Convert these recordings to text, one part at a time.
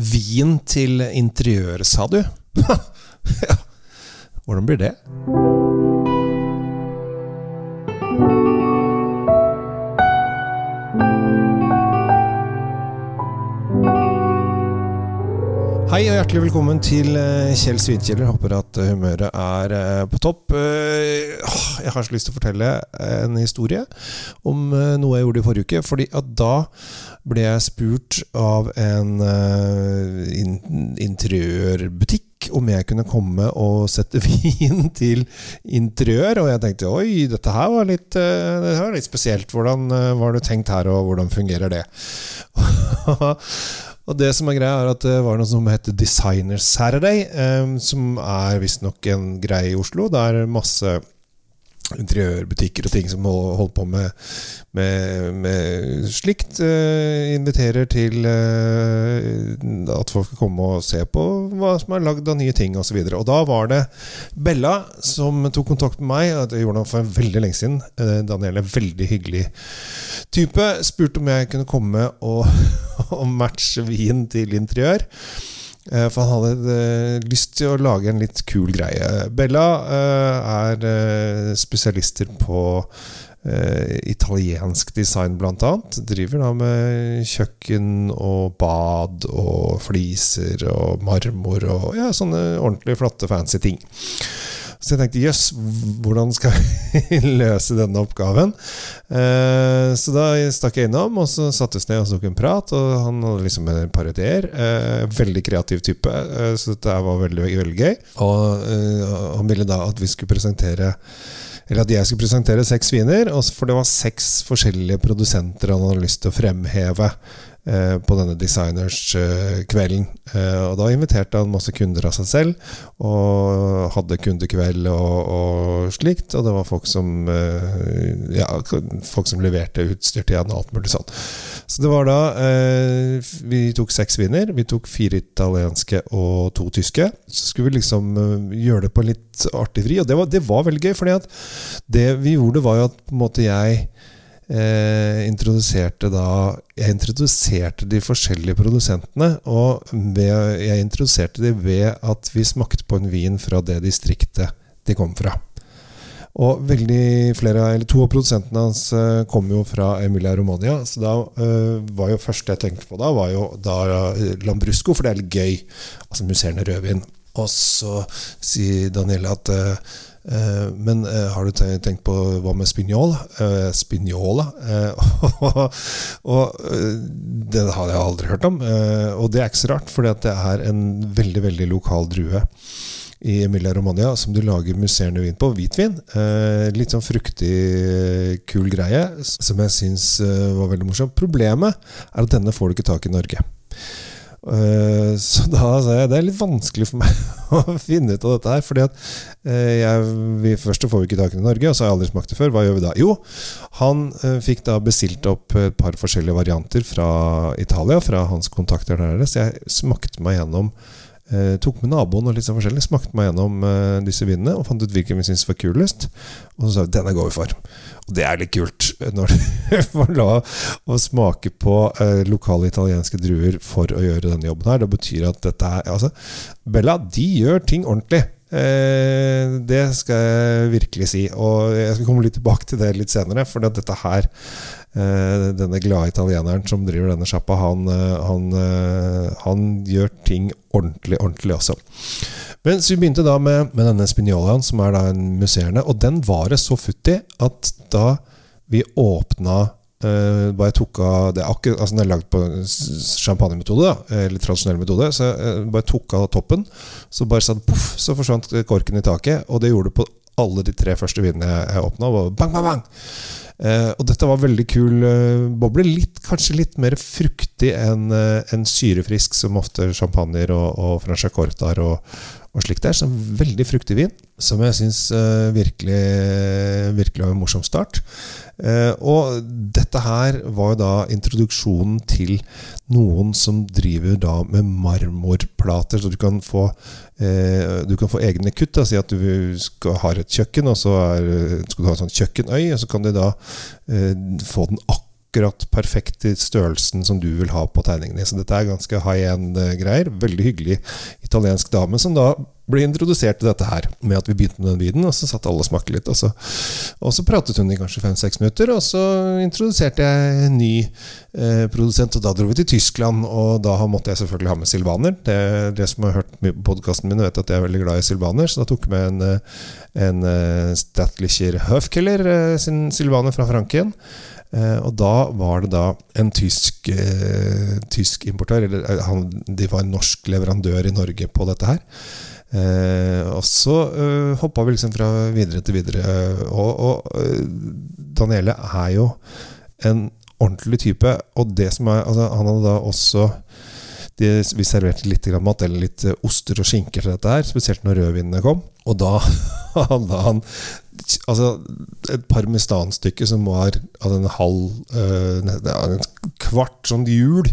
Vin til interiør, sa du? ja, hvordan blir det? Hei og hjertelig velkommen til eh, Kjell Svinkjeller. Håper at eh, humøret er eh, på topp. Jeg har så lyst til å fortelle en historie om noe jeg gjorde i forrige uke. Fordi at da ble jeg spurt av en interiørbutikk om jeg kunne komme og sette vin til interiør. Og jeg tenkte oi, dette her var litt, det var litt spesielt. Hvordan var det tenkt her, og hvordan fungerer det? Og det som er greia, er at det var noe som heter Designer Saturday, eh, som er visstnok en greie i Oslo. Det er masse interiørbutikker og ting som holder på med, med, med slikt. Eh, inviterer til eh, at folk skal komme og se på hva som er lagd av nye ting osv. Og, så og da var det Bella som tok kontakt med meg. Det gjorde han for veldig lenge siden. Uh, Daniel er veldig hyggelig type. Spurte om jeg kunne komme og, og matche vin til interiør. Eh, for han hadde eh, lyst til å lage en litt kul greie. Bella eh, er spesialister på italiensk design, blant annet. Driver da med kjøkken og bad og fliser og marmor og ja, sånne ordentlig flotte, fancy ting. Så jeg tenkte jøss, hvordan skal vi løse denne oppgaven? Eh, så da stakk jeg innom, og så satte vi ned og tok en prat. Og han hadde liksom en par ideer. Eh, veldig kreativ type, eh, så dette var veldig, veldig gøy. Og eh, han ville da at vi skulle presentere eller at jeg skulle presentere seks viner, for det var seks forskjellige produsenter han hadde lyst til å fremheve. Eh, på denne designerskvelden. Eh, og da inviterte han masse kunder av seg selv, og hadde kundekveld og, og slikt. Og det var folk som, eh, ja, folk som leverte utstyr til han og alt mulig sånn. Så det var da Vi tok seks viner. Vi tok fire italienske og to tyske. Så skulle vi liksom gjøre det på litt artig vri, og det var, det var veldig gøy. fordi at det vi gjorde, var jo at på en måte jeg eh, introduserte da Jeg introduserte de forskjellige produsentene. Og ved, jeg introduserte de ved at vi smakte på en vin fra det distriktet de kom fra. Og veldig flere, eller To av produsentene hans uh, kom jo fra Emilia Romania. Så da uh, var jo første jeg tenkte på da, var jo da uh, Lambrusco, for det er litt gøy. Altså musserende rødvin. Og så sier Danielle at Eh, men eh, har du tenkt på hva med? Eh, spinjola? og det har jeg aldri hørt om. Og det er ikke så rart, for det er en veldig, veldig lokal drue i Emilia Romagna som du lager musserende vin på. Hvitvin. litt sånn fruktig, kul greie som jeg syns var veldig morsom. Problemet er at denne får du ikke tak i Norge. Eh, så da sa jeg det er litt vanskelig for meg å finne ut av dette her. Fordi at eh, jeg, vi først får vi ikke tak i Norge, og så har jeg aldri smakt det før. Hva gjør vi da? Jo, han eh, fikk da bestilt opp et par forskjellige varianter fra Italia, fra hans kontakter der. Så jeg smakte meg gjennom Eh, tok med naboen og litt sånn forskjellig, smakte meg gjennom eh, disse vinene og fant ut hvilken vi syntes var kulest. Og så sa vi denne går vi for. Og det er litt kult når du får lov å smake på eh, lokale italienske druer for å gjøre denne jobben her. Det betyr at dette er altså, Bella de gjør ting ordentlig. Eh, det skal jeg virkelig si. Og jeg skal komme litt tilbake til det litt senere, for dette her Eh, denne glade italieneren som driver denne sjappa, han, eh, han, eh, han, gjør ting ordentlig, ordentlig også. Men så vi begynte da med, med denne spinjolaen, som er da en musserende, og den var det så futt at da vi åpna Uh, bare tok av Det akkurat, altså den er lagd på champagnemetode, eller tradisjonell metode. Så jeg bare tok av toppen, så bare det poff, så forsvant korken i taket. Og det gjorde det på alle de tre første vinene jeg, jeg åpna. Bang, bang, bang! Uh, og dette var veldig kul uh, boble. Litt, kanskje litt mer fruktig enn uh, en syrefrisk, som ofte champagner og, og franchacortar og, og slikt er. Så veldig fruktig vin, som jeg syns virkelig, virkelig var en morsom start. og dette her var da introduksjonen til noen som driver da med marmorplater, så du kan få Eh, du kan få egne kutt. Da, si at du skal, har et kjøkken, og så er, skal du ha en sånn kjøkkenøy. Og så kan du da eh, få den akkurat akkurat perfekt i størrelsen som du vil ha på tegningen din. Så dette er ganske high end-greier. Veldig hyggelig italiensk dame som da ble introdusert til dette her, med at vi begynte med den viden og så satt alle og smakte litt. Og så, og så pratet hun i kanskje fem-seks minutter, og så introduserte jeg en ny eh, produsent, og da dro vi til Tyskland, og da måtte jeg selvfølgelig ha med silvaner. Det, det som har hørt podkasten min, vet at jeg er veldig glad i silvaner, så da tok jeg med en, eh, en uh, Statlicher Höfkeller uh, sin silvaner fra Frankrike. Uh, og da var det da en tysk, uh, tysk importør, eller uh, han, de var en norsk leverandør i Norge på dette her. og så eh, hoppa vi liksom fra videre til videre. og, og Daniele er jo en ordentlig type. Og det som er altså, Han hadde da også de, Vi serverte litt mat, eller litt oster og skinker til dette her, spesielt når rødvinene kom. Og da hadde han altså, et parmesanstykke som var av en halv uh, En kvart sånn hjul.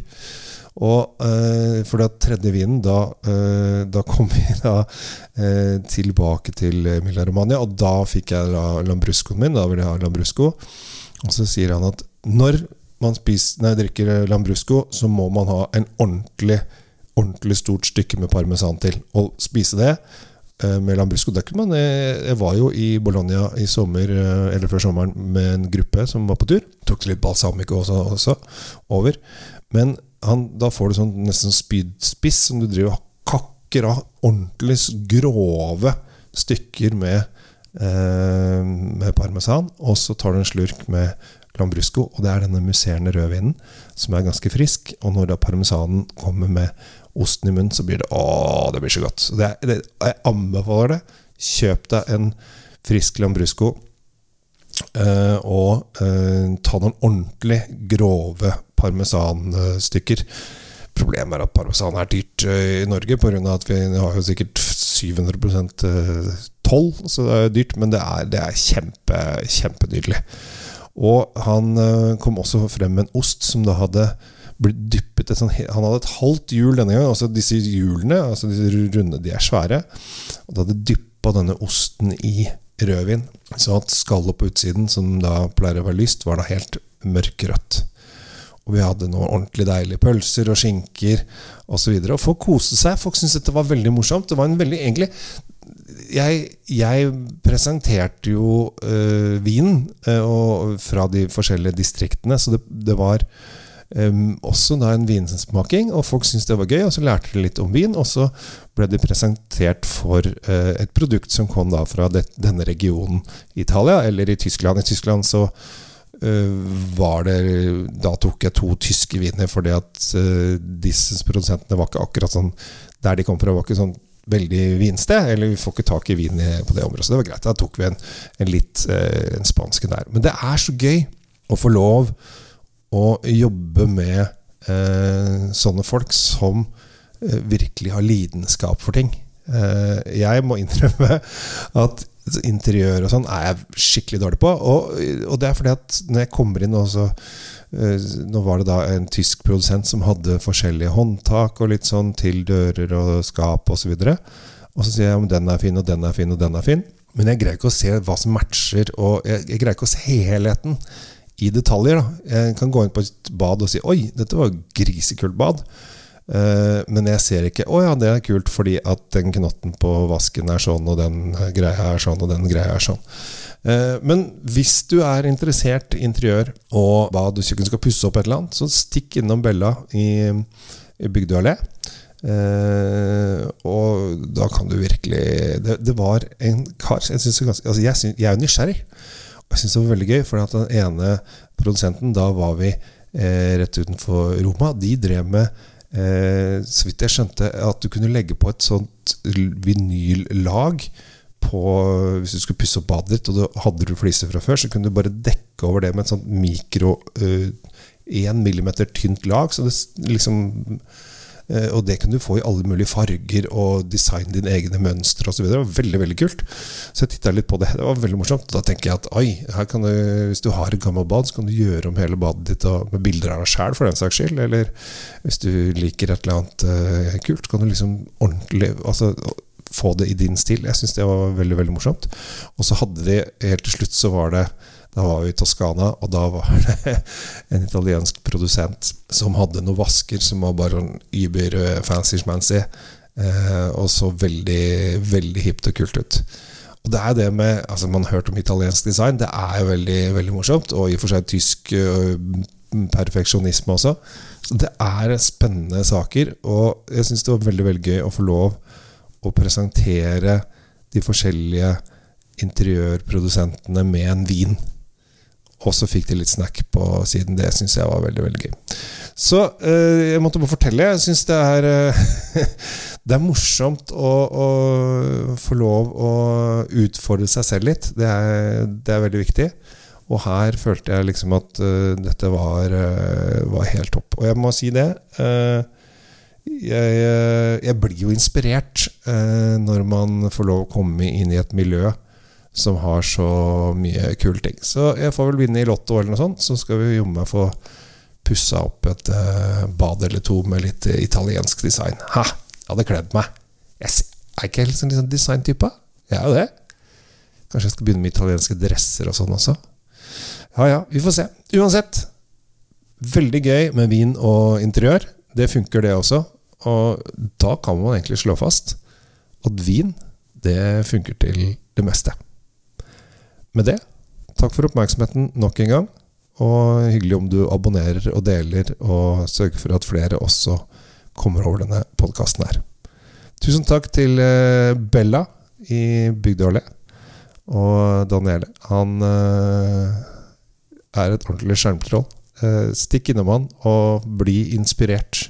Og uh, for da tredje vinen, da, uh, da kom vi da uh, tilbake til Emilia Romagna, og da fikk jeg da lambruscoen min. Da ville jeg ha lambrusco. Og så sier han at når man spiser, nei, drikker lambrusco, så må man ha en ordentlig, ordentlig stort stykke med parmesan til. Og spise det Eh, med Lambrusco Duckman. Jeg var jo i Bologna i sommer, eh, eller før sommeren med en gruppe som var på tur. Tok litt balsamico også, også over. Men han, da får du sånn nesten spydspiss som du driver og kakker av ordentlig grove stykker med, eh, med parmesan. Og så tar du en slurk med Lambrusco, og det er denne musserende rødvinen som er ganske frisk. Og når da parmesanen kommer med osten i munnen, så blir det Å, det blir så godt. Det, det, jeg anbefaler det. Kjøp deg en frisk Lambrusco. Uh, og uh, ta noen ordentlig grove parmesanstykker. Problemet er at parmesan er dyrt uh, i Norge, pga. at vi har jo sikkert 700% toll, så det er dyrt. Men det er, det er kjempe, kjempenydelig. Og han kom også frem med en ost som da hadde blitt dyppet sånt, Han hadde et halvt hjul denne gangen. Altså disse hjulene, altså disse runde, de er svære. Og da hadde dyppa denne osten i rødvin. Så at skallet på utsiden, som da pleier å være lyst, var da helt mørkrødt. Og vi hadde noen ordentlig deilige pølser og skinker osv. Og, og folk koste seg. Folk syntes dette var veldig morsomt. Det var en veldig egentlig jeg, jeg, presenterte jo øh, vinen øh, fra de forskjellige distriktene, så det, det var Um, også da en vinsmaking, og folk syntes det var gøy. Og så lærte de litt om vin, og så ble de presentert for uh, et produkt som kom da fra det, denne regionen Italia, eller i Tyskland. I Tyskland så uh, var det Da tok jeg to tyske viner, fordi at uh, disse produsentene var ikke akkurat sånn Der de kom fra, var ikke sånn veldig vinsted, eller vi får ikke tak i vin på det området. Så det var greit. Da tok vi en, en litt en spansk der. Men det er så gøy å få lov å jobbe med eh, sånne folk som eh, virkelig har lidenskap for ting. Eh, jeg må innrømme at interiør og sånn er jeg skikkelig dårlig på. Og, og, det er fordi at når jeg kommer inn også, eh, Nå var det da en tysk produsent som hadde forskjellige håndtak og litt sånn til dører og skap osv. Og, så og så sier jeg om den er fin, og den er fin, og den er fin. Men jeg greier ikke å se hva som matcher, og jeg, jeg greier ikke å se helheten i detaljer. Da. Jeg kan gå inn på et bad og si 'oi, dette var grisekult bad'. Uh, men jeg ser ikke 'å ja, det er kult fordi at den knotten på vasken er sånn, og den greia er sånn, og den greia er sånn'. Uh, men hvis du er interessert i interiør og bad og kjøkken skal pusse opp et eller annet, så stikk innom Bella i, i Bygdøy allé. Uh, og da kan du virkelig Det, det var en kar Jeg, synes, altså jeg, synes, jeg er jo nysgjerrig. Jeg syns det var veldig gøy, for at den ene produsenten, da var vi eh, rett utenfor Roma, de drev med eh, Så vidt jeg skjønte, at du kunne legge på et sånt vinyllag på, hvis du skulle pusse opp badet ditt, og da hadde du fliser fra før, så kunne du bare dekke over det med et sånt mikro én uh, millimeter tynt lag. Så det liksom Eh, og det kunne du få i alle mulige farger og designe dine egne mønstre osv. Det var veldig veldig kult. Så jeg titta litt på det. Det var veldig morsomt. Da tenker jeg at oi, du, hvis du har et gammelt bad, så kan du gjøre om hele badet ditt med bilder av deg sjæl, for den saks skyld. Eller hvis du liker et eller annet uh, kult, kan du liksom ordentlig altså, få det i din stil. Jeg syns det var veldig veldig morsomt. Og så hadde de helt til slutt så var det Da var vi i Toskana, og da var det en italiensk produsent som hadde noen vasker som var bare sånn über fancy schmancy. Eh, og så veldig, veldig hipt og kult ut. Og det er det med altså Man har hørt om italiensk design. Det er jo veldig, veldig morsomt. Og i og for seg tysk perfeksjonisme også. Så det er spennende saker. Og jeg syns det var veldig, veldig gøy å få lov å presentere de forskjellige interiørprodusentene med en vin. Og så fikk de litt snack på siden. Det syns jeg var veldig veldig gøy. Så øh, jeg måtte bare fortelle. Jeg syns det er øh, Det er morsomt å, å, få lov å utfordre seg selv litt. Det er, det er veldig viktig. Og her følte jeg liksom at uh, dette var, uh, var, helt topp. Og jeg må si det. Uh, jeg, jeg, blir jo inspirert når man får lov å komme inn i et miljø som har så mye kule ting. Så jeg får vel vinne i Lotto eller noe sånt, så skal vi jommen meg få pussa opp et bad eller to med litt italiensk design. Ha! Jeg hadde kledd meg. Jeg er ikke helt sånn liksom designtype. Jeg er jo det. Kanskje jeg skal begynne med italienske dresser og sånn også. Ja ja, vi får se. Uansett, veldig gøy med vin og interiør. Det funker, det også. Og da kan man egentlig slå fast at vin, det funker til det meste. Med det, takk for oppmerksomheten nok en gang. Og hyggelig om du abonnerer og deler, og sørger for at flere også kommer over denne podkasten her. Tusen takk til eh, Bella i Bygdø og Daniele. Han eh, er et ordentlig skjermtroll. Eh, stikk innom han og bli inspirert.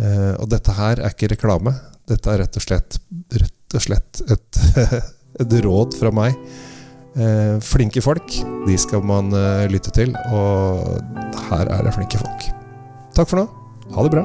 Og dette her er ikke reklame. Dette er rett og slett, rett og slett et, et råd fra meg. Eh, flinke folk, de skal man eh, lytte til, og her er det flinke folk. Takk for nå. Ha det bra.